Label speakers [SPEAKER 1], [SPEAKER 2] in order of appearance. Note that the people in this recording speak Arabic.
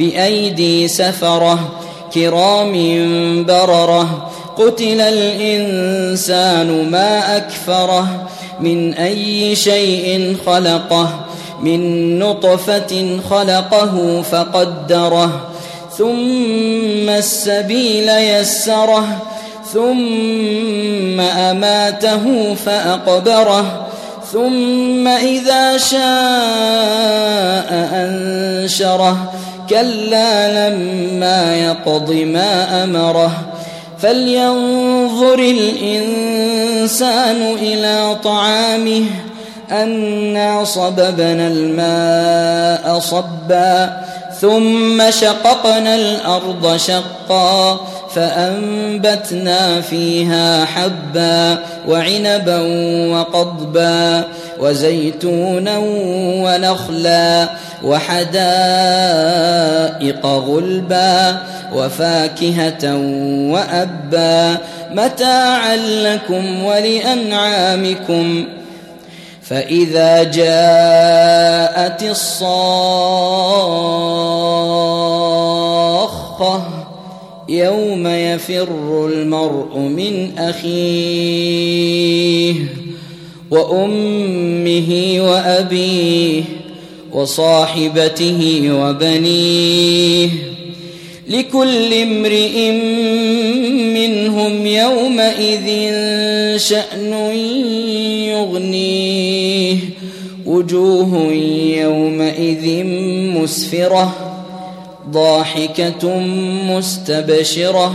[SPEAKER 1] بأيدي سفرة كرام بررة قتل الإنسان ما أكفره من أي شيء خلقه من نطفة خلقه فقدره ثم السبيل يسره ثم أماته فأقبره ثم إذا شاء أنشره كلا لما يقض ما أمره فلينظر الإنسان إلى طعامه أنا صببنا الماء صبا ثم شققنا الأرض شقا فأنبتنا فيها حبا وعنبا وقضبا وزيتونا ونخلا وحدائق غلبا وفاكهة وأبا متاعا لكم ولأنعامكم. فإذا جاءت الصاخة يوم يفر المرء من أخيه. وأمه وأبيه وصاحبته وبنيه لكل امرئ منهم يومئذ شأن يغنيه وجوه يومئذ مسفرة ضاحكة مستبشرة